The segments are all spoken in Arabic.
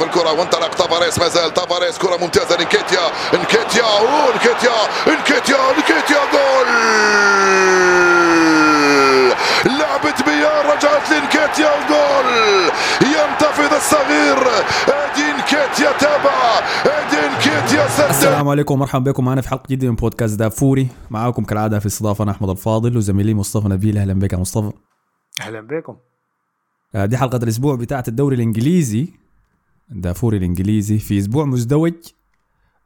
في الكرة وانطلق تافاريس ما زال تافاريس كرة ممتازة لنكيتيا نكيتيا نكيتيا نكيتيا نكيتيا جول! لعبة بيار رجعت لنكيتيا وجول ينتفض الصغير ادين كيتيا تابع ادين كيتيا سدد. السلام عليكم ومرحبا بكم معنا في حلقة جديدة من بودكاست دافوري. معاكم كالعادة في استضافه أنا أحمد الفاضل وزميلي مصطفى نبيل. أهلا بك يا مصطفى. أهلا بكم. آه، دي حلقة الأسبوع بتاعت الدوري الإنجليزي. دافوري الإنجليزي في أسبوع مزدوج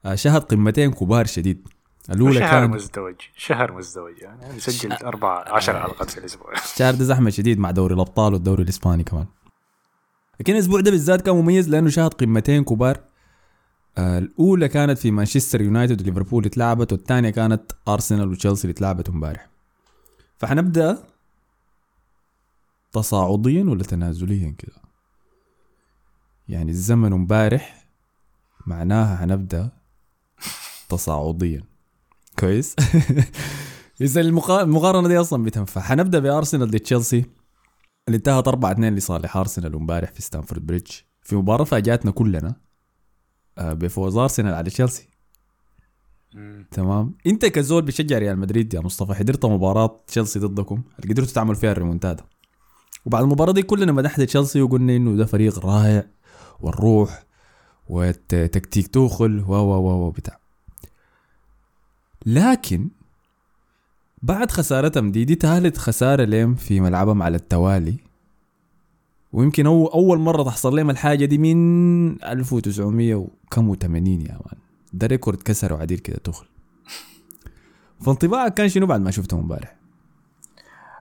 آه، شهد قمتين كبار شديد. الأولى شهر كان مزدوج شهر مزدوج يعني. نسجل أربعة عشر حلقات في الأسبوع. الشهر ده زحمة شديد مع دوري الأبطال والدوري الإسباني كمان. لكن الأسبوع ده بالذات كان مميز لأنه شهد قمتين كبار. آه، الأولى كانت في مانشستر يونايتد وليفربول اللي اتلعبت والثانية كانت أرسنال وتشيلسي اللي اتلعبت امبارح. فحنبدأ تصاعديا ولا تنازليا كده؟ يعني الزمن امبارح معناها حنبدا تصاعديا. كويس؟ إذا المقا- المقارنة دي أصلا بتنفع. حنبدا بأرسنال ضد تشيلسي. اللي انتهت 4 2 لصالح أرسنال امبارح في ستانفورد بريدج. في مباراة فاجأتنا كلنا آه، بفوز أرسنال على تشيلسي. تمام؟ انت كزول بتشجع ريال مدريد يا مصطفى حضرت مباراة تشيلسي ضدكم؟ اللي قدرتوا تعملوا فيها الريمونتادا. وبعد المباراة دي كلنا مدحنا تشيلسي وقلنا إنه ده فريق رائع. والروح والتكتيك توخل و و و بتاع. لكن بعد خسارتهم دي دي ثالث خسارة لهم في ملعبهم على التوالي. ويمكن أول, أول مرة تحصل لهم الحاجة دي من 1900 وكم و80 يا مان. ده record كسره عديل كده توخل. فانطباعك كان شنو بعد ما شفتهم امبارح؟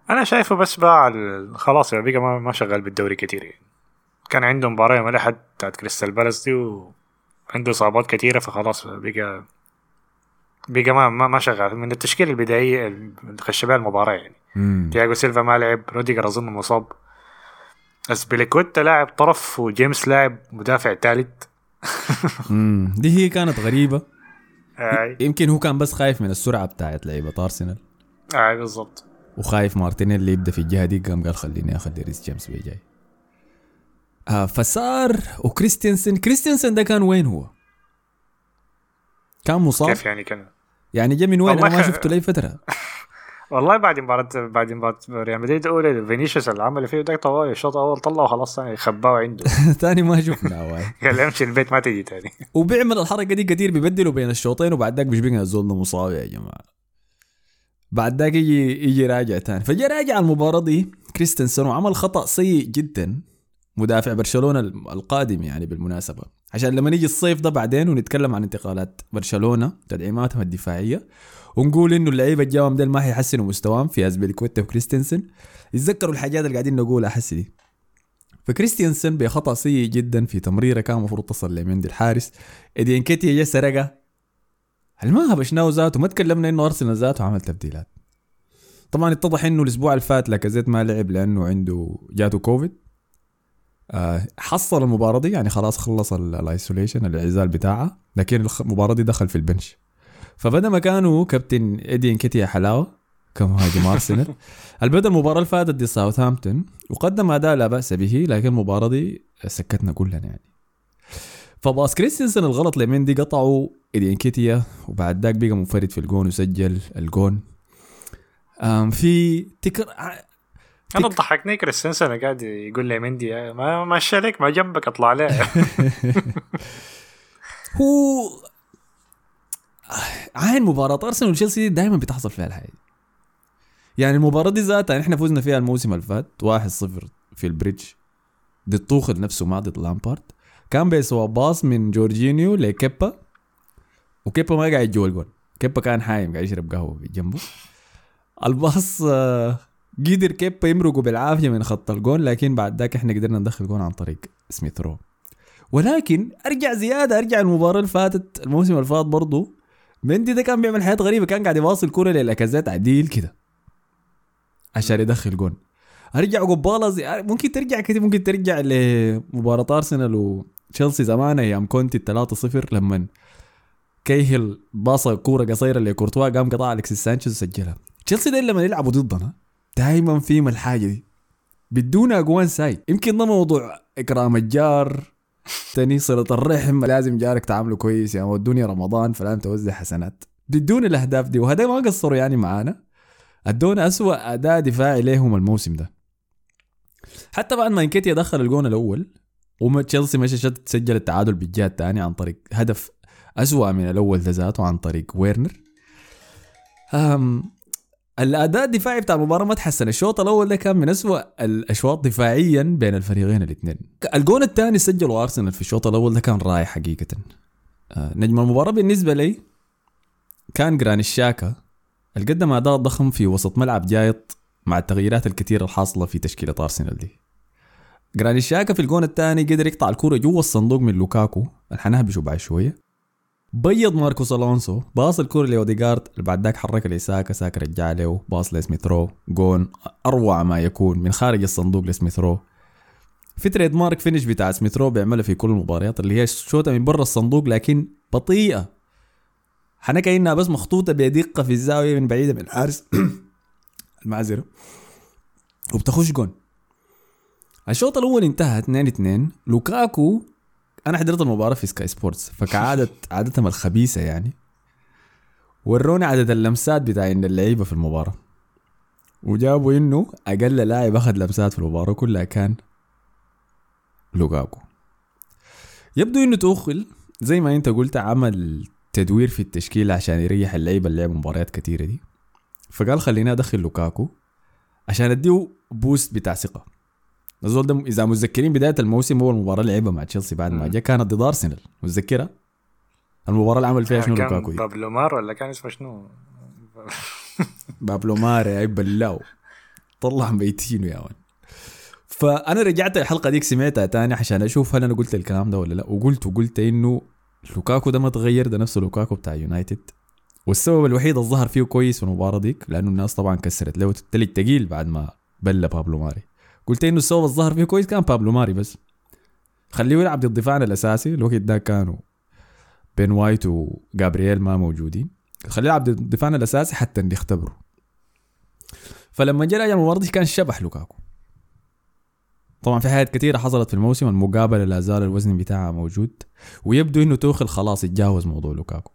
أنا شايفه بس باع خلاص يعني بقى ما شغال بالدوري كتير يعني. كان عنده مباراة يوم الأحد بتاعت كريستال بالاس دي وعنده إصابات كتيرة فخلاص بقى بقى ما ما, ما شغال. من التشكيلة البدائية اللي خش بها المباراة يعني. مم. تياغو سيلفا ما لعب روديجر أظن مصاب. اسبيليكويتا لاعب طرف وجيمس لاعب مدافع ثالث. دي هي كانت غريبة. يمكن هو كان بس خايف من السرعة بتاعت لعيبة أرسنال. آه بالضبط. وخايف مارتينيلي يبدأ في الجهة دي قام قال خليني اخلي ريس جيمس بيجاي. آه فصار وكريستيانسن. كريستيانسن ده كان وين هو؟ كان مصاب؟ كيف يعني كان؟ يعني جا من وين؟ أنا ما شفته لي فترة. والله بعد مباراة بعد مباراة ريال مدريد الأولى فينيسيوس اللي عمل فيه ده طوال الشوط الأول طلعه خلاص ثاني خباه عنده. ثاني ما شفنا واي قال امشي البيت ما تجي تاني. وبيعمل الحركة دي كتير بيبدلوا بين الشوطين وبعد ذاك بيشبكنا الزول مصاب يا جماعة. بعد ذاك يجي يجي راجع تاني. فجاء راجع المباراة دي كريستنسن وعمل خطأ سيء جدا. مدافع برشلونة القادم يعني بالمناسبة. عشان لما نيجي الصيف ده بعدين ونتكلم عن انتقالات برشلونة تدعيماتهم الدفاعية ونقول إنه اللعيبة الجاوهم ديل ما حيحسنوا مستواهم في ازبيليكويتا وكريستنسن. يتذكروا الحاجات اللي قاعدين نقولها حسي دي. فكريستيانسن بخطأ سيء جدا في تمريرة كان المفروض تصل لمندي الحارس ايدي انكيتيا جا سرقها هل ما هبشناه ذاته؟ ما تكلمنا إنه أرسنال ذاته عمل تبديلات. طبعا اتضح إنه الأسبوع اللي فات لاكازيت ما لعب لأنه عنده جاته كوفيد. حصل المباراة دي يعني خلاص خلص ال- ال isolation الانعزال بتاعها لكن المباراة دي دخل في ال bench. فبدأ مكانه كابتن ايدي انكيتيا حلاوة كمهاجم ارسنال البدا المباراة اللي فاتت دي ساوثهامبتون وقدم أداء لا بأس به لكن المباراة دي سكتنا كلنا يعني. فباس كريستنسن الغلط لمندي قطعوا ايدي انكيتيا وبعد ذاك بقى منفرد في الجون وسجل الجون. في تكر أنا ضحكني كريستنسن قاعد يقول لي مندي ما ماشي عليك ما جنبك أطلع ليه؟ هو عين مباراة أرسنال وتشيلسي دائما بتحصل فيها الحاجة. يعني المباراة دي ذاتها إحنا فزنا فيها الموسم اللي فات 1-0 في البريدج. ضد توخل نفسه ما ضد لامبارد. كان بيسوى باص من جورجينيو لكيبا وكيبا ما قاعد جوا الجول. كيبا كان حايم قاعد يشرب قهوة جنبه. الباص آه، قدر كيبا يمرقه بالعافية من خط الجول لكن بعد ذاك إحنا قدرنا ندخل جول عن طريق سميث رو. ولكن أرجع زيادة أرجع المباراة اللي فاتت الموسم اللي فات برضه مندي ده كان بيعمل حاجات غريبة كان قاعد يواصل كورة للاكازيت عديل كده عشان يدخل جون. أرجع قبالة زي ممكن ترجع كده ممكن ترجع لمباراة أرسنال وتشيلسي زمان أيام كونتي 3-0 لما كيهيل باصة كورة قصيرة لكورتوا قام قطع الكسيس سانشيز وسجلها. تشيلسي ده لما يلعبوا ضدنا دائما فيهم الحاجة دي. بدونا اجوان ساي يمكن ده موضوع إكرام الجار تاني صلة الرحم لازم جارك تعامله كويس. يعني ودنيا رمضان فلازم توزع حسنات. بيدوني الأهداف دي. وهذا ما قصروا يعني معانا. أدونا أسوأ أداء دفاعي ليهم الموسم ده. حتى بعد ما إنكيتيا دخل الجون الأول وما تشيلسي مشى شت سجل التعادل بالجهة الثانية عن طريق هدف أسوأ من الأول ده ذاته عن طريق ويرنر. الأداء الدفاعي بتاع المباراة ما تحسن. الشوط الأول ده كان من أسوأ الأشواط دفاعيا بين الفريقين الاثنين. الجون الثاني سجله أرسنال في الشوط الأول ده كان رائع حقيقة. آه، نجم المباراة بالنسبة لي كان جراني الشاكا قدم أداء ضخم في وسط ملعب جايط مع التغييرات الكثيرة الحاصلة في تشكيلة أرسنال دي. جراني الشاكا في الجون الثاني قدر يقطع الكرة جوا الصندوق من لوكاكو. اللي حنهبشه بعد شوية. بيض ماركوس ألونسو باص الكرة لأوديجارد اللي بعد ذاك حركها لساكا ساكا رجع له باص لسميث رو جون أروع ما يكون من خارج الصندوق لسميث رو في trademark finish بتاع سميث رو بيعملها في كل المباريات اللي هي شوطة من برا الصندوق لكن بطيئة. حنا كأنها بس مخطوطة بدقة في الزاوية من بعيدة من الحارس. المعذرة. وبتخش جون. الشوط الأول انتهى 2 2 لوكاكو أنا حضرت المباراة في سكاي سبورتس فكعادة عادتهم الخبيثة يعني. وروني عدد اللمسات بتاع إن اللعيبة في المباراة. وجابوا إنه أقل لاعب أخذ لمسات في المباراة كلها كان لوكاكو. يبدو إنه توخل زي ما أنت قلت عمل تدوير في التشكيل عشان يريح اللعيبة اللي لعبوا مباريات كثيره دي. فقال خليني أدخل لوكاكو عشان أديه boost بتاع ثقة. الزول ده إذا متذكرين بداية الموسم هو المباراة اللي لعبها مع تشيلسي بعد ما. جاء كانت ضد أرسنال. متذكرها المباراة اللي عمل فيها شنو لوكاكو؟ بابلو مار ولا كان اسمه شنو؟ بابلو ماري اي بلاو طلع ميتينه يا man فأنا رجعت الحلقة ديك سمعتها تاني عشان أشوف هل أنا قلت الكلام ده ولا لا. وقلت وقلت إنه لوكاكو ده ما تغير ده نفسه لوكاكو بتاع يونايتد. والسبب الوحيد اللي ظهر فيه كويس في المباراة ديك لأنه الناس طبعا كسرت له تلج تقيل بعد ما بلى بابلو ماري قلت إنه السبب اللي ظهر فيه كويس كان بابلو ماري بس. خليه يلعب ضد دفاعنا الأساسي الوقت ده كانوا بين وايت وجابرييل ما موجودين. خليه يلعب ضد دفاعنا الأساسي حتى نختبره فلما جاء راجع المباراه كان شبح لوكاكو. طبعا في حاجات كثيره حصلت في الموسم المقابلة لا زال الوزن بتاعها موجود ويبدو إنه توخل خلاص اتجاوز موضوع لوكاكو.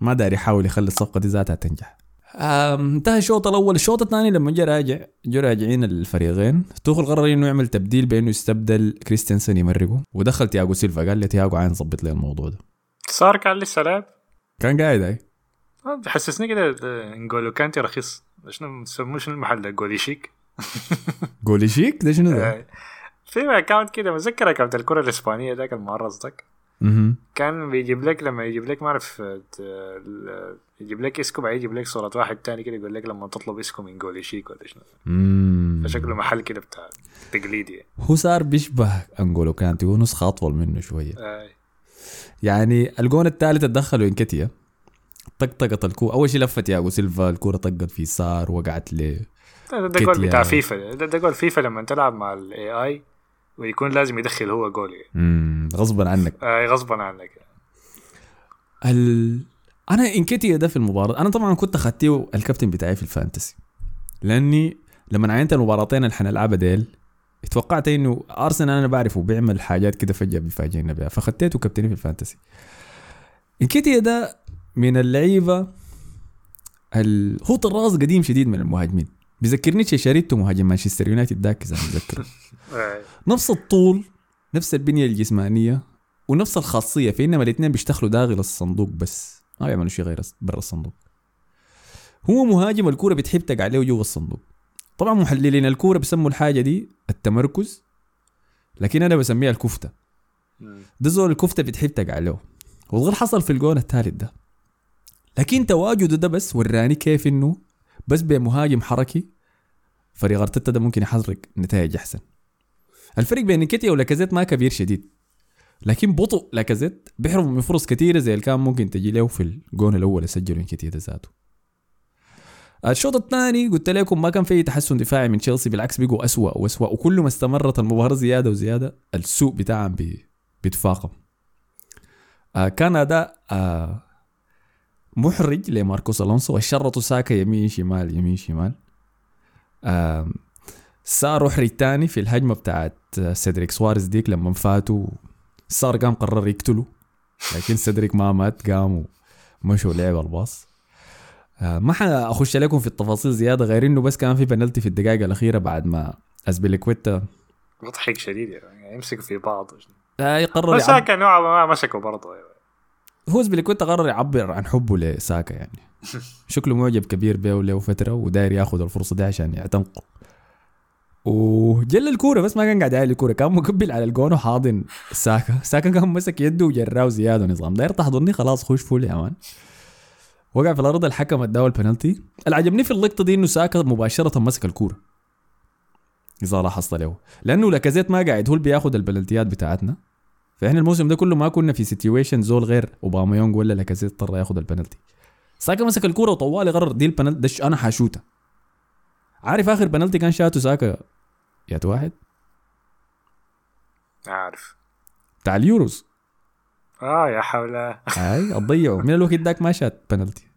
ما داري يحاول يخلي الصفقة دي ذاتها تنجح. انتهى الشوط الأول. الشوط الثاني لما جاء راجع جاء راجعين الفريقين توخل قرر إنه يعمل تبديل بأنه يستبدل كريستنسن يمرقه. ودخل تياجو سيلفا قال لي تياجو عاين ظبط لي الموضوع ده. صار كان لسه لعب كان قاعد هاي. آه، بحسسني كده آه، انجولو كانتي رخيص. شنو بيسموه شنو المحل ده؟ Jollychic Jollychic ده شنو ده؟ آه، في account كده متذكر account الكرة الإسبانية ذاك المعرض ذاك. كان بيجيب لك لما يجيب لك ما أعرف يجيب لك اسكو بعدين يجيب لك صورة واحد تاني كده يقول لك لما تطلب اسكو من Jollychic ولا شنو. فشكله محل كده بتاع تقليدي يعني. هو صار بيشبه انجولو كانتي هو نسخة أطول منه شوية آه، يعني الجون الثالث اتدخلوا انكتيا طقطقت الكوره أول شيء لفت تياغو سيلفا الكورة طقت في يسار وقعت ل ده, ده جول. بتاع فيفا ده, ده goal FIFA لما تلعب مع ال AI ويكون لازم يدخل هو جول يعني. غصبا عنك آه غصبا عنك ال... أنا انكتيا ده في المباراة أنا طبعا كنت اخدته الكابتن بتاعي في ال Fantasy لأني لما عينت المباراتين اللي حنلعبها ديل اتوقعت إنه أرسنال أنا بعرفه بيعمل حاجات كده فجأة بيفاجئنا بها فخديته كابتني في ال Fantasy. إنكيتيا ده من اللعيبة ال... هو طراز قديم شديد من المهاجمين. بيذكرني شيشاريتو مهاجم مانشستر يونايتد ذاك إذا متذكر. آه نفس الطول نفس البنية الجسمانية ونفس الخاصية في انما الاثنين بيشتغلوا داخل الصندوق بس. ما بيعملوا شيء غير برا الصندوق. هو مهاجم الكورة بتحب تقع عليه جوا الصندوق. طبعا محللين الكورة بيسموا الحاجة دي التمركز لكن أنا بسميها الكفتة. ده زول الكفتة بتحب تقع له والغير حصل في الجون الثالث ده. لكن تواجده ده بس وراني كيف إنه بس بمهاجم حركي فريق أرتيتا ده ممكن يحرق نتائج أحسن. الفرق بين نكيتيا ولاكازيت ما كبير شديد. لكن بطء لاكازيت بيحرم من فرص كثيرة زي اللي كان ممكن تجي له في الجون الأول اللي نكيتيا ده ذاته. الشوط الثاني قلت لكم ما كان في تحسن دفاعي من تشيلسي بالعكس بقوا أسوأ وأسوأ وكل ما استمرت المباراة زيادة وزيادة السوء بتاعهم بي بيتفاقم. آه كان أداء آه محرج لماركوس ألونسو وشرطوا ساكا يمين شمال يمين شمال. آه صار محرج تاني في الهجمة بتاعت سيدريك سواريز ديك لما فاتوا صار قام قرر يقتله. لكن سيدريك ما مات قام ومشوا لعب الباص. آه، ما حأخش عليكم في التفاصيل زيادة غير إنه بس كان في بنالتي في الدقائق الأخيرة بعد ما اسبيليكويتا مضحك شديد يعني يمسكوا في بعض. آه، يقرر بس. كان نوعا ما مسكوا برضه. هو اسبيليكويتا قرر يعبر عن حبه لساكا يعني. شكله معجب كبير به له فترة وداير ياخذ الفرصة دي عشان يعتنقه. وجل الكورة بس ما كان قاعد يعلي الكورة. كان مقبل على الجون وحاضن. ساكا ساكا كان مسك يده وجراه زيادة نظام. داير تحضني خلاص خش full يا man. وقع في الأرض الحكم اداه البنالتي. اللي عجبني في اللقطة دي إنه ساكا مباشرة مسك الكورة. إذا لاحظت له. لأنه لاكازيت ما قاعد هو اللي بياخذ البلنتيات بتاعتنا. فإحنا الموسم ده كله ما كنا في situation زول غير اوباميانغ ولا لاكازيت اضطر ياخذ البنالتي. ساكا مسك الكورة وطوالي قرر دي البنالتي دش أنا حاشوتها عارف آخر بنالتي كان شاته ساكا؟ يا واحد. عارف بتاع اليوروز. آه يا حول. هاي تضيعوا من الوقت ذاك ما شات بنالتي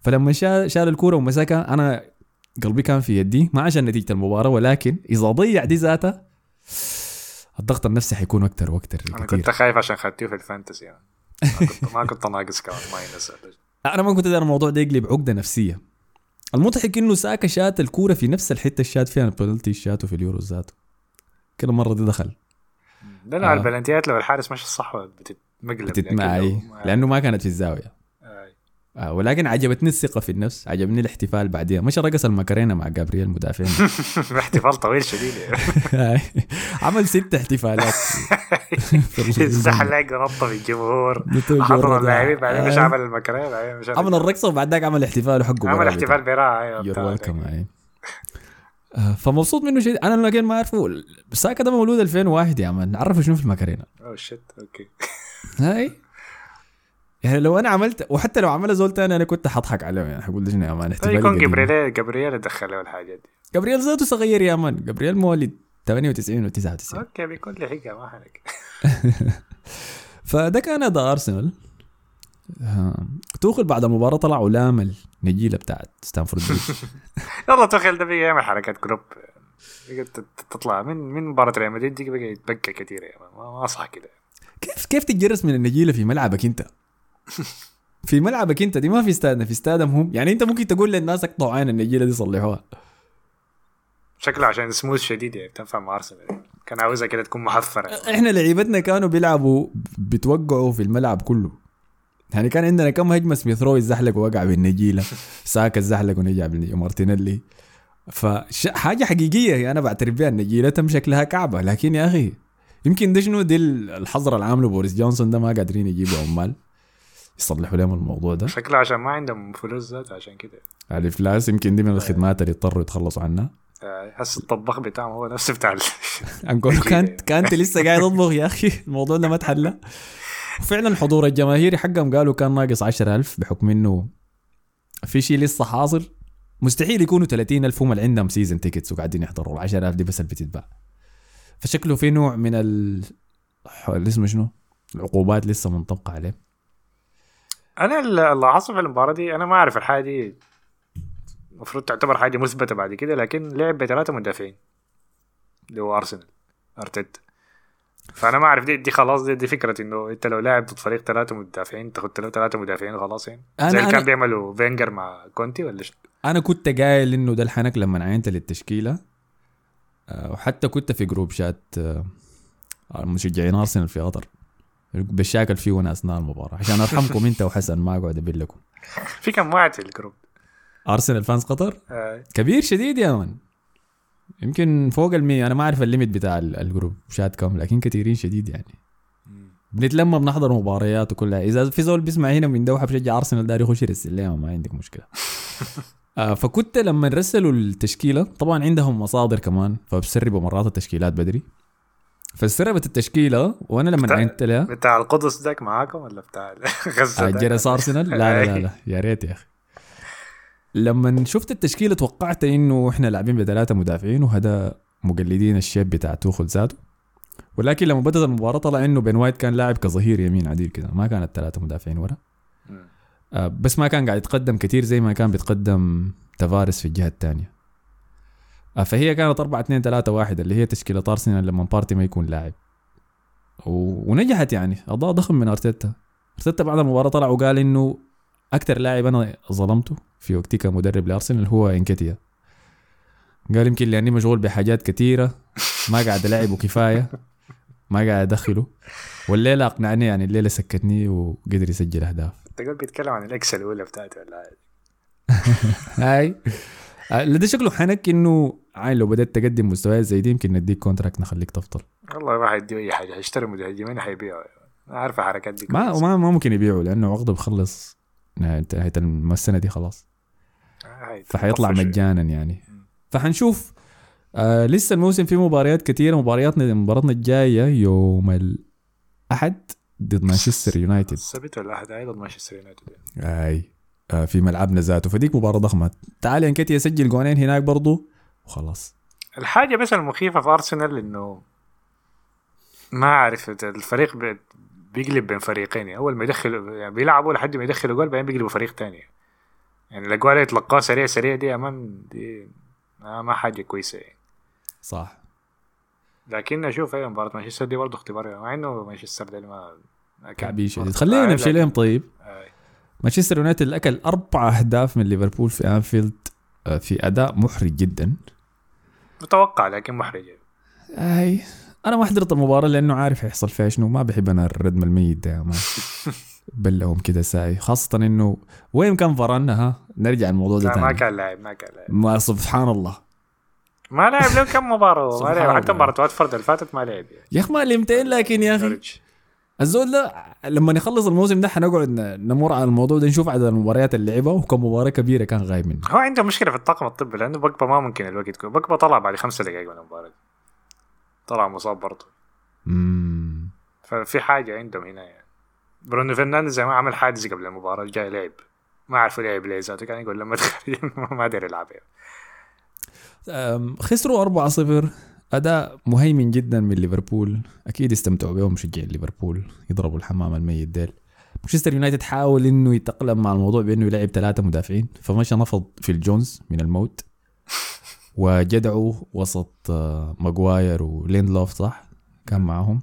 فلما شال شال الكورة ومسكها أنا قلبي كان في يدي. ما عشان نتيجة المباراة ولكن إذا ضيع دي ذاتها الضغط النفسي حيكون أكثر وأكثر أنا كتير كنت خايف عشان خدتيه في الفانتسي. يعني. ما كنت ما كنت ناقص كمان. ما ينسى أنا ما كنت داير الموضوع ده يقلب عقدة نفسية. المضحك إنه ساكا شات الكورة في نفس الحتة الشات فيها البنالتي شاته في اليورو ذاته كل مرة دي دخل. ده نوع البلنتيات لو الحارس ماشي الصح بتتمقلب بتتمعي لأنه ما كانت في الزاوية. آه. ولكن عجبتني الثقة في النفس عجبني الاحتفال بعديها. مش رقص المكرينة مع جابرييل مدافعين. احتفال طويل شديد هاي. عمل ست احتفالات. الزحلق نطه في الجمهور حضر. اللاعبين بعدين مش آه. عمل بعدين مش عمل الرقصه وبعد ذاك عمل احتفال حقه عمل احتفال براعه أيوه يور ويلكم آه، فمبسوط منه شيء أنا لكن ما أعرفه. ساكا ده مولود 2001 يا مان عرفه شنو في المكرينة. oh shit okay هاي. يعني لو أنا عملت وحتى لو عملها زول تاني أنا كنت حضحك عليه يعني. حقول شنو يا man يكون. جبريل جبريل دخل له الحاجات دي. جابرييل ذاته صغير يا man جابرييل مواليد 98 و 99 okay بيكون لي حقة ما حنك فده كان اداء أرسنال. آه، توخل بعد المباراة طلع ولام النجيله بتاعت ستامفورد يلا توخيل ده بقى يعمل حركات كلوب. تت- تطلع. من من مباراة ريال مدريد دي بقى يتبكى كثير يعني ما ما صح كده. كيف كيف تتجرس من النجيلة في ملعبك أنت؟ في ملعبك انت دي ما في استادنا في استادهم هم. يعني انت ممكن تقول للناس اقطعوا عين النجيله دي صلحوها. شكله عشان سموث شديد يعني بتنفع مع أرسنال. يعني. كان عاوزها كده تكون محفرة. إحنا لعيبتنا كانوا بيلعبوا بتوقعوا في الملعب كله. يعني كان عندنا كم هجمة سميث رو اتزحلق ووقع بالنجيله ساكا اتزحلق ونجع بالنجيله مارتينيلي. فحاجه حقيقية أنا بعترف بها النجيله تم شكلها كعبة. لكن يا أخي يمكن ده شنو؟ دي الحظر اللي عامله بوريس جونسون ده ما قادرين يجيبوا عمال. يصلحوا لهم الموضوع ده. شكله عشان ما عندهم فلوس ذات عشان كده. الافلاس يمكن دي من الخدمات اللي اضطروا يتخلصوا عنها. آه، حس الطباخ بتاعهم هو نفسه بتاع انجولو كانتي كانت لسه قاعد اطبخ يا أخي. الموضوع ده ما اتحلى وفعلا الحضور الجماهيري حقهم قالوا كان ناقص 10000 بحكم إنه في شيء لسه حاصل. مستحيل يكونوا 30000 هم اللي عندهم season tickets وقاعدين يحضروا. ال 10000 دي بس اللي بتتباع. فشكله في نوع من ال اسمه شنو؟ العقوبات لسه منطبقة عليه. أنا اللي في المباراة دي أنا ما أعرف الحاجة دي. المفروض تعتبر حاجة مثبتة بعد كده لكن لعب بثلاثه مدافعين. اللي هو أرسنال أرتيتا. فأنا ما أعرف دي, دي خلاص دي, دي فكرة إنه أنت لو لاعب ضد فريق ثلاثة مدافعين تاخذ ثلاثة مدافعين خلاص يعني. زي اللي كان بيعملوا فينجر مع كونتي ولا شنو؟ أنا كنت قايل إنه ده الحنك لما عينت للتشكيلة. آه، وحتى كنت في group chat آه، مشجعين أرسنال في قطر. بشاكل فيه وأنا أثناء المباراة. عشان أرحمكم أنت وحسن ما أقعد أبل لكم. في كم واحد في ال group؟ أرسنال fans قطر؟ آه. كبير شديد يا man. يمكن فوق المية. أنا ما أعرف ال limit بتاع ال- ال group chat كم لكن كثيرين شديد يعني. بنتلم بنحضر مباريات وكلها. إذا في زول بيسمع هنا من دوحة بشجع أرسنال داري يخش يرسل. لي ما عندك مشكلة. آه فكنت لما رسلوا التشكيلة طبعا عندهم مصادر كمان فبسربوا مرات التشكيلات بدري. فسربت التشكيلة وأنا لما عينت لها بتاع القدس داك معاكم ولا بتاع غزة آه،؟ جرس ارسنال لا لا لا, لا. يا ريت يا أخي. لما شفت التشكيلة توقعت إنه إحنا لاعبين بثلاثة مدافعين وهذا مقلدين ال shape بتاع توخل ذاته. ولكن لما بدأت المباراة طلع إنه بن وايت كان لاعب كظهير يمين عديل كده. ما كانت ثلاثة مدافعين ورا. آه، بس ما كان قاعد يتقدم كتير زي ما كان بيتقدم تفارس في الجهة الثانية. فهي كانت 4 2 3 1 اللي هي تشكيلة أرسنال لما بارتي ما يكون لاعب. و... ونجحت يعني. أضاء ضخم من أرتيتا. أرتيتا بعد المباراة طلع وقال إنه أكثر لاعب أنا ظلمته في وقتي كمدرب لأرسنال هو انكتيا قال يمكن لأني مشغول بحاجات كثيرة ما قاعد العبه كفايه ما قاعد أدخله. والليلة أقنعني يعني الليلة سكتني وقدر يسجل أهداف. تقول بيتكلم عن ال ex الأولى بتاعته ولا؟ هاي. آه، ده شكله حنك إنه عاين لو بدأت تقدم مستويات زي دي يمكن نديك contract نخليك تفضل. والله ما حيديه اي حاجة هيشتري مهاجمين حيبيعوا عارف الحركات دي ما. ما ممكن يبيعوا لأنه عقده بخلص نهايه السنة دي خلاص. هاي فحيطلع. مجانا يعني. فحنشوف آه لسه الموسم فيه مباريات كثيره مبارياتنا مباراتنا الجاية يوم الأحد ضد مانشستر يونايتد. السبت ولا احد أيضا مانشستر يونايتد. أي. آه في ملعبنا ذاته. فديك مباراة ضخمة. تعال انكتي يسجل جونين هناك برضو. وخلاص. الحاجة بس المخيفة في أرسنال إنه ما أعرف الفريق بي- بيقلب بين فريقين. يعني أول ما يدخلوا يعني بيلعبوا لحد ما يدخلوا جول بعدين بيقلبوا فريق تاني. يعني الأجوال اللي يتلقاها سريع سريع دي أمان دي ما حاجة كويسة يعني. صح. لكن أشوف أيوه مباراة مانشستر دي برضه اختبار مع إنه مانشستر ده ما شديد خلينا نمشي لهم طيب. آه، مانشستر يونايتد اكل أربع أهداف من ليفربول في أنفيلد آه، في أداء محرج جدا. متوقع لكن محرج. أي أنا ما حضرت المباراة لأنه عارف هيحصل فيها شنو ما بحب أنا الردم الميت ده بلهم كده ساي. خاصة إنه وين كان فران ها؟ نرجع الموضوع ده لا ما تاني كان لاعب ما كان لاعب. ما سبحان الله ما لعب له كم مباراة ما لعب. حتى مباراة واتفورد اللي فاتت ما لعب يعني. يا أخي ما لمتين لكن يا أخي. الزول ده لما نخلص الموسم ده حنقعد نمر على الموضوع ده نشوف عدد المباريات اللي لعبها وكم مباراة كبيرة كان غايب منها. هو عنده مشكلة في الطاقم الطبي لأنه بكبا ما ممكن الوقت يكون. بكبا طلع بعد خمسة دقائق من المباراة. طلع مصاب برضه. مم. ففي حاجة عندهم هنا يعني. برونو فرنانديز زي ما عمل حادث قبل المباراة الجاي لعب. ما عرفوا لعب ليه ذاته كان يقول لما تخرج ما داري يلعب يعني. خسروا 4-0 أداء مهيمن جدا من ليفربول. أكيد استمتعوا بهم مشجعين ليفربول. يضربوا الحمام الميت ديل. مانشستر يونايتد حاول إنه يتأقلم مع الموضوع بإنه يلعب ثلاثة مدافعين. فمشى نفض في الجونز من الموت. وجدعوا وسط آه، ماجواير وليندلوف صح؟ كان معهم.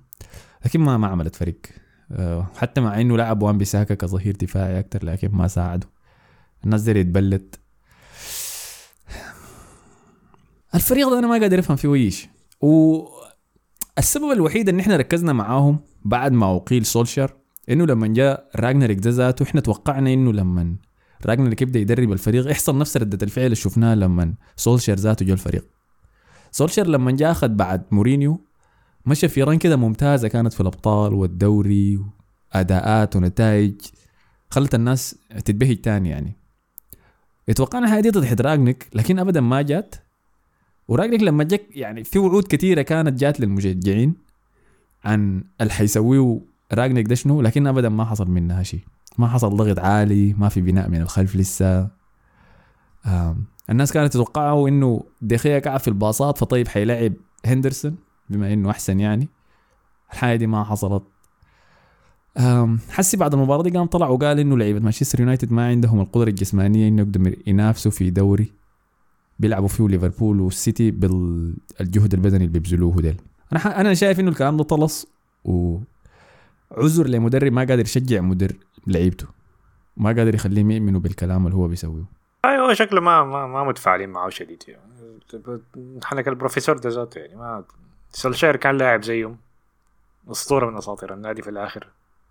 لكن ما ما عملت فريق. آه، حتى مع إنه لعب وان بيساكا كظهير دفاعي أكثر لكن ما ساعده. الناس دي يتبلت الفريق ده أنا ما قادر أفهم فيه ويش. والسبب الوحيد إن إحنا ركزنا معاهم بعد ما أقيل سولشر إنه لما جاء راجنريك ده ذاته إحنا توقعنا إنه لما راجنريك يبدأ يدرب الفريق يحصل نفس ردة الفعل اللي شفناها لما سولشر ذاته جاء الفريق. سولشر لما جاء أخذ بعد مورينيو مشى في run كده ممتازة كانت في الأبطال والدوري وأداءات ونتائج خلت الناس تتبهج تاني يعني. اتوقعنا هذه تضحي راجنريك لكن ابدا ما جات. وراجنريك لما جاك يعني في وعود كثيره كانت جات للمشجعين عن اللي حيسويه راجنك ده شنو لكن ابدا ما حصل منها شيء ما حصل ضغط عالي ما في بناء من الخلف لسه. الناس كانت تتوقعوا إنه دخيا قاعد في الباصات فطيب حيلعب هندرسون بما إنه أحسن يعني. الحاجة دي ما حصلت. حسي بعد المباراة دي قام طلع وقال إنه لعيبة مانشستر يونايتد ما عندهم القدرة الجسمانية إنه يقدروا ينافسوا في دوري. بيلعبوا فيه ليفربول والسيتي بالجهد البدني اللي بيبذلوه ديل. أنا أنا شايف إنه الكلام ده طلس وعذر لمدرب ما قادر يشجع مدر لعيبته. ما قادر يخليهم يؤمنوا بالكلام اللي هو بيسويه. أيوه شكله ما ما, ما متفاعلين معه شديد يعني. حنك البروفيسور ده ذاته يعني ما سولشير كان لاعب زيهم. أسطورة من أساطير النادي في الآخر.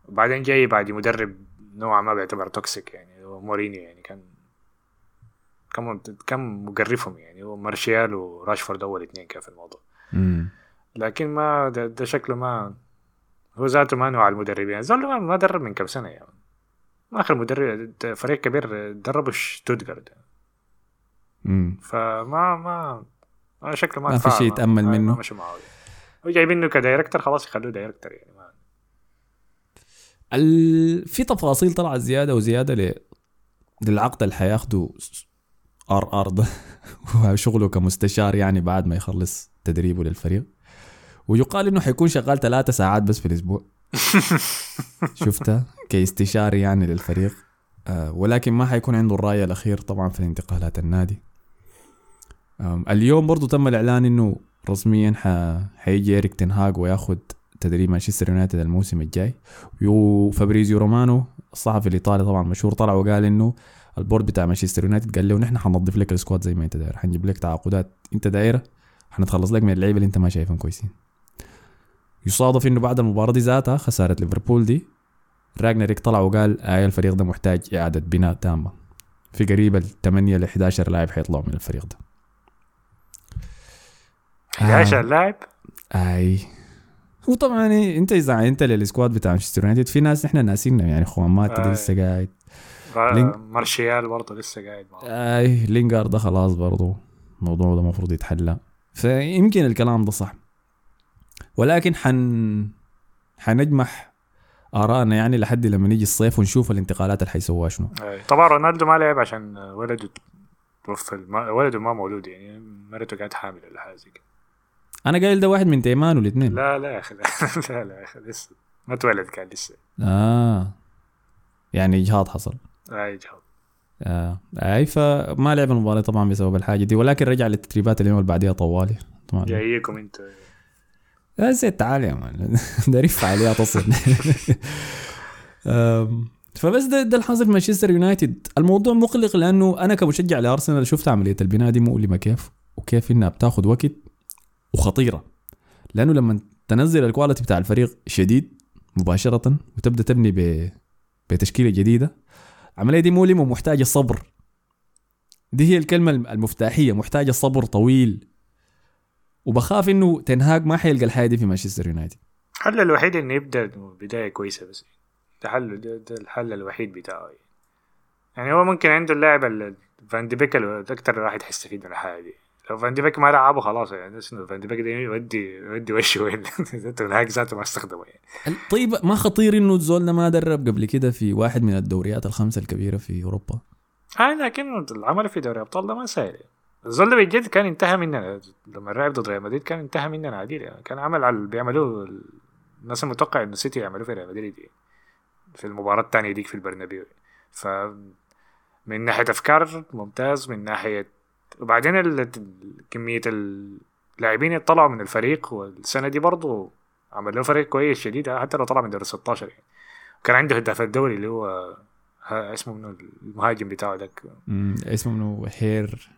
وبعدين جاي بعد مدرب نوعا ما بيعتبر toxic يعني مورينيو يعني كان كان كان مقرفهم يعني. هو مارشيال وراشفورد أول اثنين كان في الموضوع. امم لكن ما ده, ده شكله ما هو ذاته ما نوع المدربين. زول ما- ما درب من كم سنة يعني. آخر مدرب فريق كبير دربه شتوتغارت امم فما ما ما شكله ما ما في شيء معه. يتأمل ما- منه. ما مشي معه. هو جايبينه ك director خلاص يخلوه director يعني. ما ال... في تفاصيل طلعت زيادة وزيادة ل... للعقد اللي حياخده ار ار ده وشغله كمستشار يعني بعد ما يخلص تدريبه للفريق. ويقال إنه حيكون شغال ثلاثة ساعات بس في الأسبوع. شفتها كاستشاري يعني للفريق. آه ولكن ما حيكون عنده الراي الأخير طبعا في انتقالات النادي. اليوم برضو تم الإعلان إنه رسميا ح... حيجي إريك تنهاج وياخد تدريب مانشستر يونايتد الموسم الجاي. وفابريزيو رومانو الصحفي الإيطالي طبعا مشهور طلع وقال إنه ال board بتاع مانشستر يونايتد قال له نحن حننظف لك ال squad زي ما انت داير. حنجيب لك تعاقدات. انت دايره حنتخلص لك من اللعيبة اللي انت ما شايفهم كويسين. يصادف إنه بعد المباراة دي ذاتها خسارة ليفربول دي راجنريك طلع وقال آه الفريق ده محتاج إعادة بناء تامة. في قريب ال 8 ل 11 لاعب حيطلعوا من الفريق ده. 11 لاعب؟ أي. وطبعا إيه، أنت إذا أنت لل squad بتاع مانشستر يونايتد في ناس إحنا ناسينا يعني خوان مات آي. لسه قاعد آه، لينك- مارشيال برضه لسه قاعد معه. أي لينجارد ده خلاص برضو الموضوع ده المفروض يتحلى. فيمكن الكلام ده صح. ولكن حن حنجمح ارائنا يعني لحد لما نيجي الصيف ونشوف الانتقالات اللي حيسووها شنو. طبعا رونالدو ما لعب عشان ولده توفى ولده ما مولود يعني مرته كانت حامل ولا حاجة زي كده. أنا قايل ده واحد من تيمان والاثنين لا لا يا أخي لا لا يا أخي لسه. ما اتولد كان لسه. آه. يعني إجهاض حصل. أي جهاز آه. أي فما لعب المباراة طبعا بسبب الحاجة دي ولكن رجع للتدريبات اليوم اللي بعديها طوالي. طبعا. جايكم انت يا زيت تعال يا مان. ده ريف فعاليات أصلا أم، فبس ده, ده الحاصل في مانشستر يونايتد. الموضوع مقلق لأنه أنا كمشجع لأرسنال شفت عملية البناء دي مؤلمه كيف وكيف إنها بتاخذ وقت وخطيرة. لأنه لما تنزل الكواليتي بتاع الفريق شديد مباشرة وتبدأ تبني ب... بتشكيلة جديدة العملية دي مؤلمه ومحتاجه صبر. دي هي الكلمة المفتاحية محتاجة صبر طويل. وبخاف إنه تنهاج ما حيلقى الحاجة دي في مانشستر يونايتد. الحل الوحيد إنه يبدأ بداية كويسة بس. ده حل ده, الحل الوحيد بتاعه. يعني هو ممكن عنده اللاعب ال- فان دي بيك أكتر واحد حيستفيد من الحاجة دي. لو فان دي بيك ما لعبه خلاص يعني فان دي بيك ده يودي يودي وشه وين؟ تنهاج ذاته ما استخدمه يعني. طيب ما خطير إنه الزول ده ما درب قبل كده في واحد من الدوريات الخمسة الكبيرة في أوروبا؟ آه لكن العمل في دوري أبطال ده ما سهل الزول ده بجد كان انتهى مننا لما لعب ضد ريال مدريد كان انتهى مننا عديل يعني. كان عمل على اللي بيعملوه الناس المتوقع إنه سيتي يعملوه في ريال مدريد يعني. في المباراة الثانية ديك في البرنابيو ف من ناحية أفكار ممتاز من ناحية وبعدين. كمية اللاعبين اللي طلعوا من الفريق والسنة دي برضو عمل له فريق كويس شديد حتى لو طلع من دوري 16 يعني. كان عنده هداف الدوري اللي هو اسمه منو؟ المهاجم بتاعه ذاك. اسمه منو؟ حير.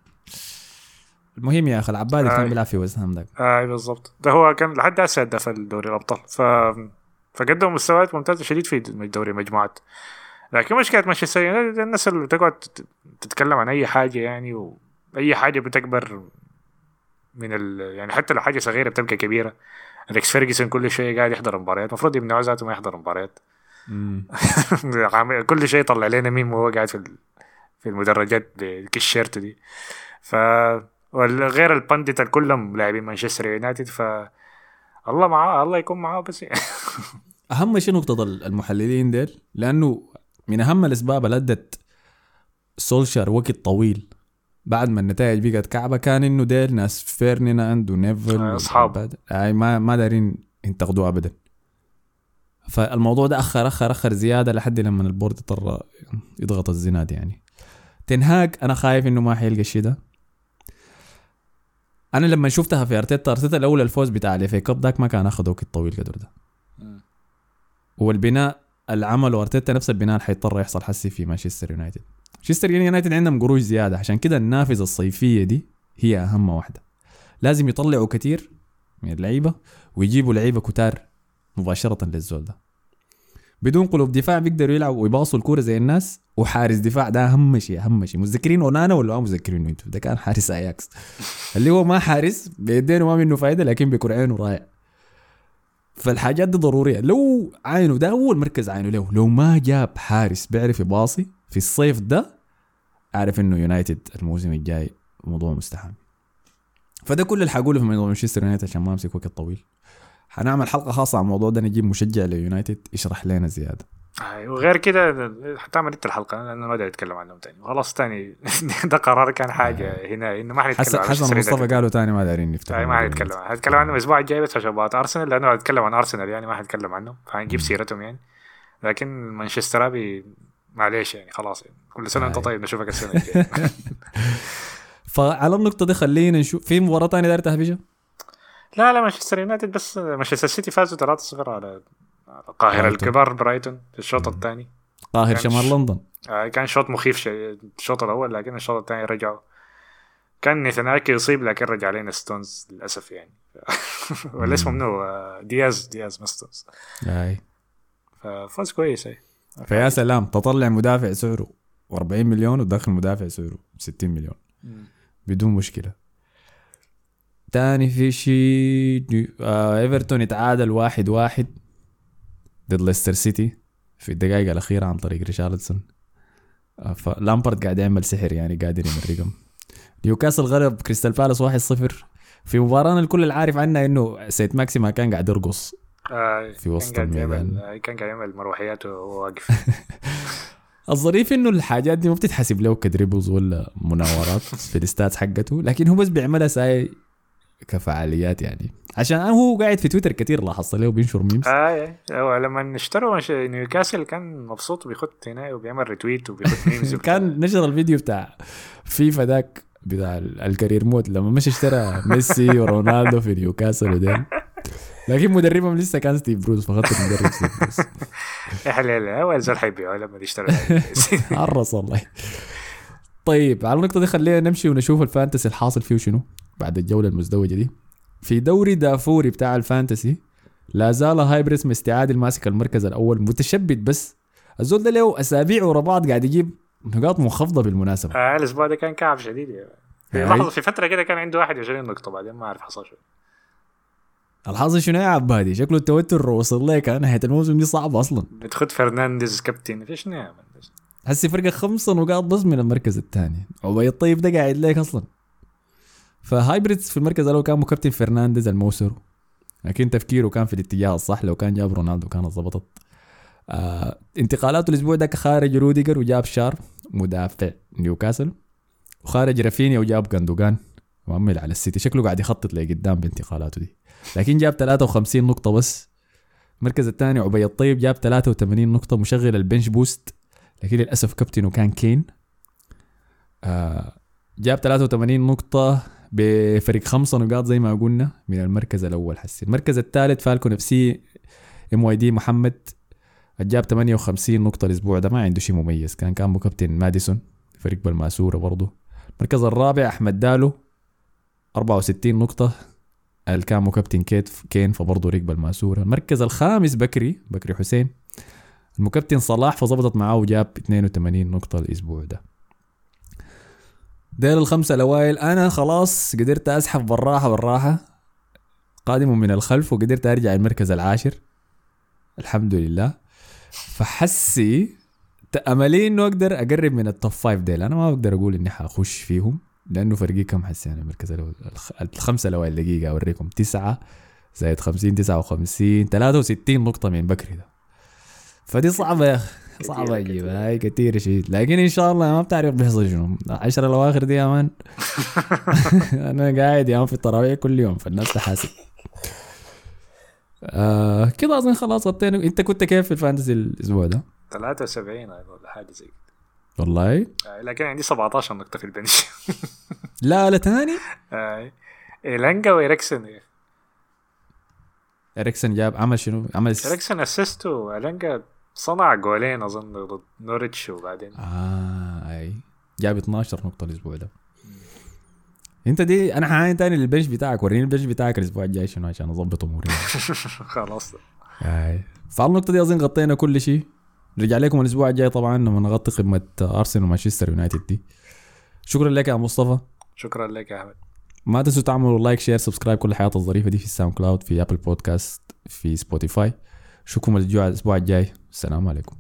المهم يا أخي العبادي اللي كان آه. بيلعب في ويست هام ذاك. اي بالضبط. ده هو كان لحد هسه هداف الدوري الأبطال. ف فقدم مستويات ممتازة شديد في دوري المجموعات لكن مشكلة مانشستر يونايتد الناس اللي تقعد تت- تتكلم عن أي حاجة يعني واي حاجة بتكبر من ال... يعني حتى لو حاجة صغيرة بتبقى كبيرة. اليكس فيرجسون كل شوية قاعد يحضر مباريات. المفروض يمنعوا ذاته ما يحضر مباريات. كل شيء يطلع لنا ميم وهو قاعد في ال- في المدرجات بالكشيرت دي. ف وغير البندت كلهم لاعبين مانشستر يونايتد. ف الله معاه الله يكون معاه بس. أهم شيء نقطة المحللين ديل لأنه من أهم الأسباب اللي أدت سولشار وقت طويل. بعد ما النتائج بقت كعبة كان إنه ديل ناس فيرديناند ونيفل آه،. والعباد- اي ما ما دارين ينتقدوه ابدا. فالموضوع ده اخر اخر أخر زيادة لحد لما ال board اضطر يضغط الزناد يعني. تنهاج أنا خايف إنه ما حيلقى الشيء ده. أنا لما شفتها في أرتيتا أرتيتا الأول الفوز بتاع ال FA Cup ذاك ما كان أخذ وقت طويل قدر ده. والبناء اللي عمله ارتيتا نفس البناء اللي حيضطر يحصل حسي في مانشستر يونايتد. مانشستر يونايتد عندهم قروش زيادة. عشان كده النافذة الصيفية دي هي أهم واحدة. لازم يطلعوا كتير من اللعيبة ويجيبوا لعيبة كتار مباشرة للزول ده. بدون قلوب دفاع بيقدروا يلعبوا ويباصوا الكوره زي الناس وحارس دفاع ده أهم شيء أهم شيء. متذكرين أونانا ولا ما متذكرينه ده كان حارس أياكس. اللي هو ما حارس بيدينه ما منه فايدة لكن بكرعينه رايع فالحاجات دي ضرورية. لو عينه ده أول مركز عينه. له لو ما جاب حارس بيعرف يباصي في الصيف ده أعرف إنه يونايتد الموسم الجاي موضوع مستحيل. فده كل اللي حقوله في موضوع مانشستر يونايتد عشان ما أمسك وقت طويل. حنعمل حلقة خاصة عن الموضوع ده نجيب مشجع ليونايتد يشرح لنا زيادة. وغير كده حتعمل انت الحلقة لأنه ما أقدر اتكلم عنهم تاني. خلاص تاني ده قرار كان حاجة هنا إنه ما حنتكلم حسن عن حسن مصطفى. قالوا تاني ما دارين نفتح ما. حنتكلم حنتكلم عنهم الأسبوع الجاي بس عشان بعد أرسنال لأنه أتكلم عن أرسنال يعني ما حنتكلم عنهم فحنجيب سيرتهم يعني لكن مانشستر أبي معليش يعني خلاص يعني. كل سنة انت آه. طيب نشوفك السنة الجاية. فعلى النقطة دي خلينا نشوف في مباراة تانية داير تهبشه لا لا مانشستر يونايتد بس مانشستر سيتي فازوا 3-0 على القاهرة. الكبار برايتون في الشوط الثاني. قاهر شمال لندن. آه، كان شوط مخيف الشوط الأول لكن الشوط الثاني رجعوا. كان نيثان اكي يصيب لكن رجع علينا ستونز للأسف يعني. ولا اسمه منو دياز دياز ما ستونز. أي. ففوز كويس أي. فيا سلام. تطلع مدافع سعره 40 مليون وتدخل مدافع سعره 60 مليون. بدون مشكلة. تاني في شيء آه إيفرتون يتعادل واحد واحد. ضد ليستر سيتي. في الدقائق الأخيرة عن طريق ريشارلسون. آه فلامبارد قاعد يعمل سحر يعني قادر يمرقهم. نيوكاسل غلب كريستال بالاس 1-0 في مباراة الكل العارف عنها إنه سان ماكسيما كان قاعد يرقص. آه، في وسط الميدان. كان قاعد يعمل مروحياته وهو واقف الظريف إنه الحاجات دي ما بتتحسب له ك dribbles ولا مناورات في ال stats حقته لكن هو بس بيعملها ساي كفعاليات يعني. عشان هو قاعد في تويتر كتير لاحظت له بينشر memes آه هو لما اشتروا نيوكاسل كان مبسوط وبيخط هنا وبيعمل retweet وبيخط memes. كان نشر الفيديو بتاع فيفا ذاك بتاع ال- ال career mode لما مشى اشترى ميسي ورونالدو في نيوكاسل ودين لكن مدربهم لسه كان ستيف بروس فخط المدرب ستيف بروس. يا حلال اول زول حيبيعوا لما يشتروا عرس والله. طيب على النقطة دي خلينا نمشي ونشوف ال fantasy الحاصل فيه شنو. بعد الجولة المزدوجة دي. في دوري دافوري بتاع ال fantasy لا زال هايبريس مستعاد ماسك المركز الأول متشبت بس الزول ده له أسابيع ورا بعض قاعد يجيب نقاط منخفضة بالمناسبة. آه الأسبوع ده كان كعب شديد يعني. في. لحظة في فترة كده كان عنده 21 نقطة بعدين ما اعرف حصل شنو الحظ شنو يا عبادي شكله التوتر وصل لك نهاية الموسم دي صعبة أصلا. بتخد فرنانديز كابتن في شنو هسي فرقة خمسة نقاط بس من المركز الثاني. عبيد الطيب ده قاعد لك أصلا. فهايبريدز في المركز الأول كان مكابتن فرنانديز الموسر لكن تفكيره كان في الاتجاه الصح لو كان جاب رونالدو كانت ظبطت آه انتقالاته الأسبوع ده خارج روديجر وجاب شار مدافع نيوكاسل. وخارج رافينيا وجاب جندوجان مؤمل على السيتي. شكله قاعد يخطط لقدام بانتقالاته دي. لكن جاب 53 نقطة بس. المركز الثاني عبيد الطيب جاب 83 نقطة مشغل ال bench boost. لكن للأسف كابتنه كان كين. آه جاب 83 نقطة. بفرق خمسة نقاط زي ما قلنا من المركز الأول حسي المركز الثالث Falcon FC MYD محمد جاب 58 نقطة الأسبوع ده ما عنده شيء مميز. كان كان كابتن ماديسون فريق بالماسورة برضه المركز الرابع أحمد دالو 64 نقطة. كان كابتن كيت كين فبرضه ركب الماسورة المركز الخامس بكري بكري حسين. المكابتن صلاح فظبطت معاه وجاب 82 نقطة الأسبوع ده. ديل الخمسة الأوائل. أنا خلاص قدرت أسحب بالراحة بالراحة قادم من الخلف وقدرت أرجع المركز العاشر. الحمد لله. فحسي تأملي إنه أقدر أقرب من ال top five ديل. أنا ما بقدر أقول إني حأخش فيهم لأنه فرقي كم حسي. أنا المركز الأول الخ- الخمسة الأوائل دقيقة أوريكم. تسعة زائد 50 59 63 نقطة من بكري ده. فدي صعبة يا أخي. صعبة اجيبها هاي كتير شيء لكن إن شاء الله ما بتعرف بيحصل شنو. العشرة الأواخر دي يا man. أنا قاعد يا man في التراويح كل يوم فالناس تحاسب. آه كده أظن خلاص غطينا. أنت كنت كيف في ال fantasy الأسبوع ده؟ 73 ولا حاجة زي كده. والله؟ آه، لكن عندي 17 نقطة في ال bench. لا لا تاني آه، إيلانجا وإريكسن اريكسن جاب عمل شنو؟ عمل س... إريكسن assist وإيلانجا صنع جولين أظن ضد نوريتش وبعدين. آه أي. جاب 12 نقطة الأسبوع ده. أنت دي أنا حاعاين تاني لل bench بتاعك وريني ال bench بتاعك الأسبوع الجاي شنو عشان أظبط أموري. خلاص. هاي فعلى النقطة دي أظن غطينا كل شيء رجع لكم الأسبوع الجاي طبعا لما نغطي قمة أرسنال ومانشستر يونايتد دي. شكرا لك يا مصطفى. شكرا لك يا أحمد. ما تنسوا تعملوا like share subscribe كل الحياة الظريفة دي في ال SoundCloud في Apple Podcast في Spotify. شوفكم الأسبوع الأسبوع الجاي. السلام عليكم.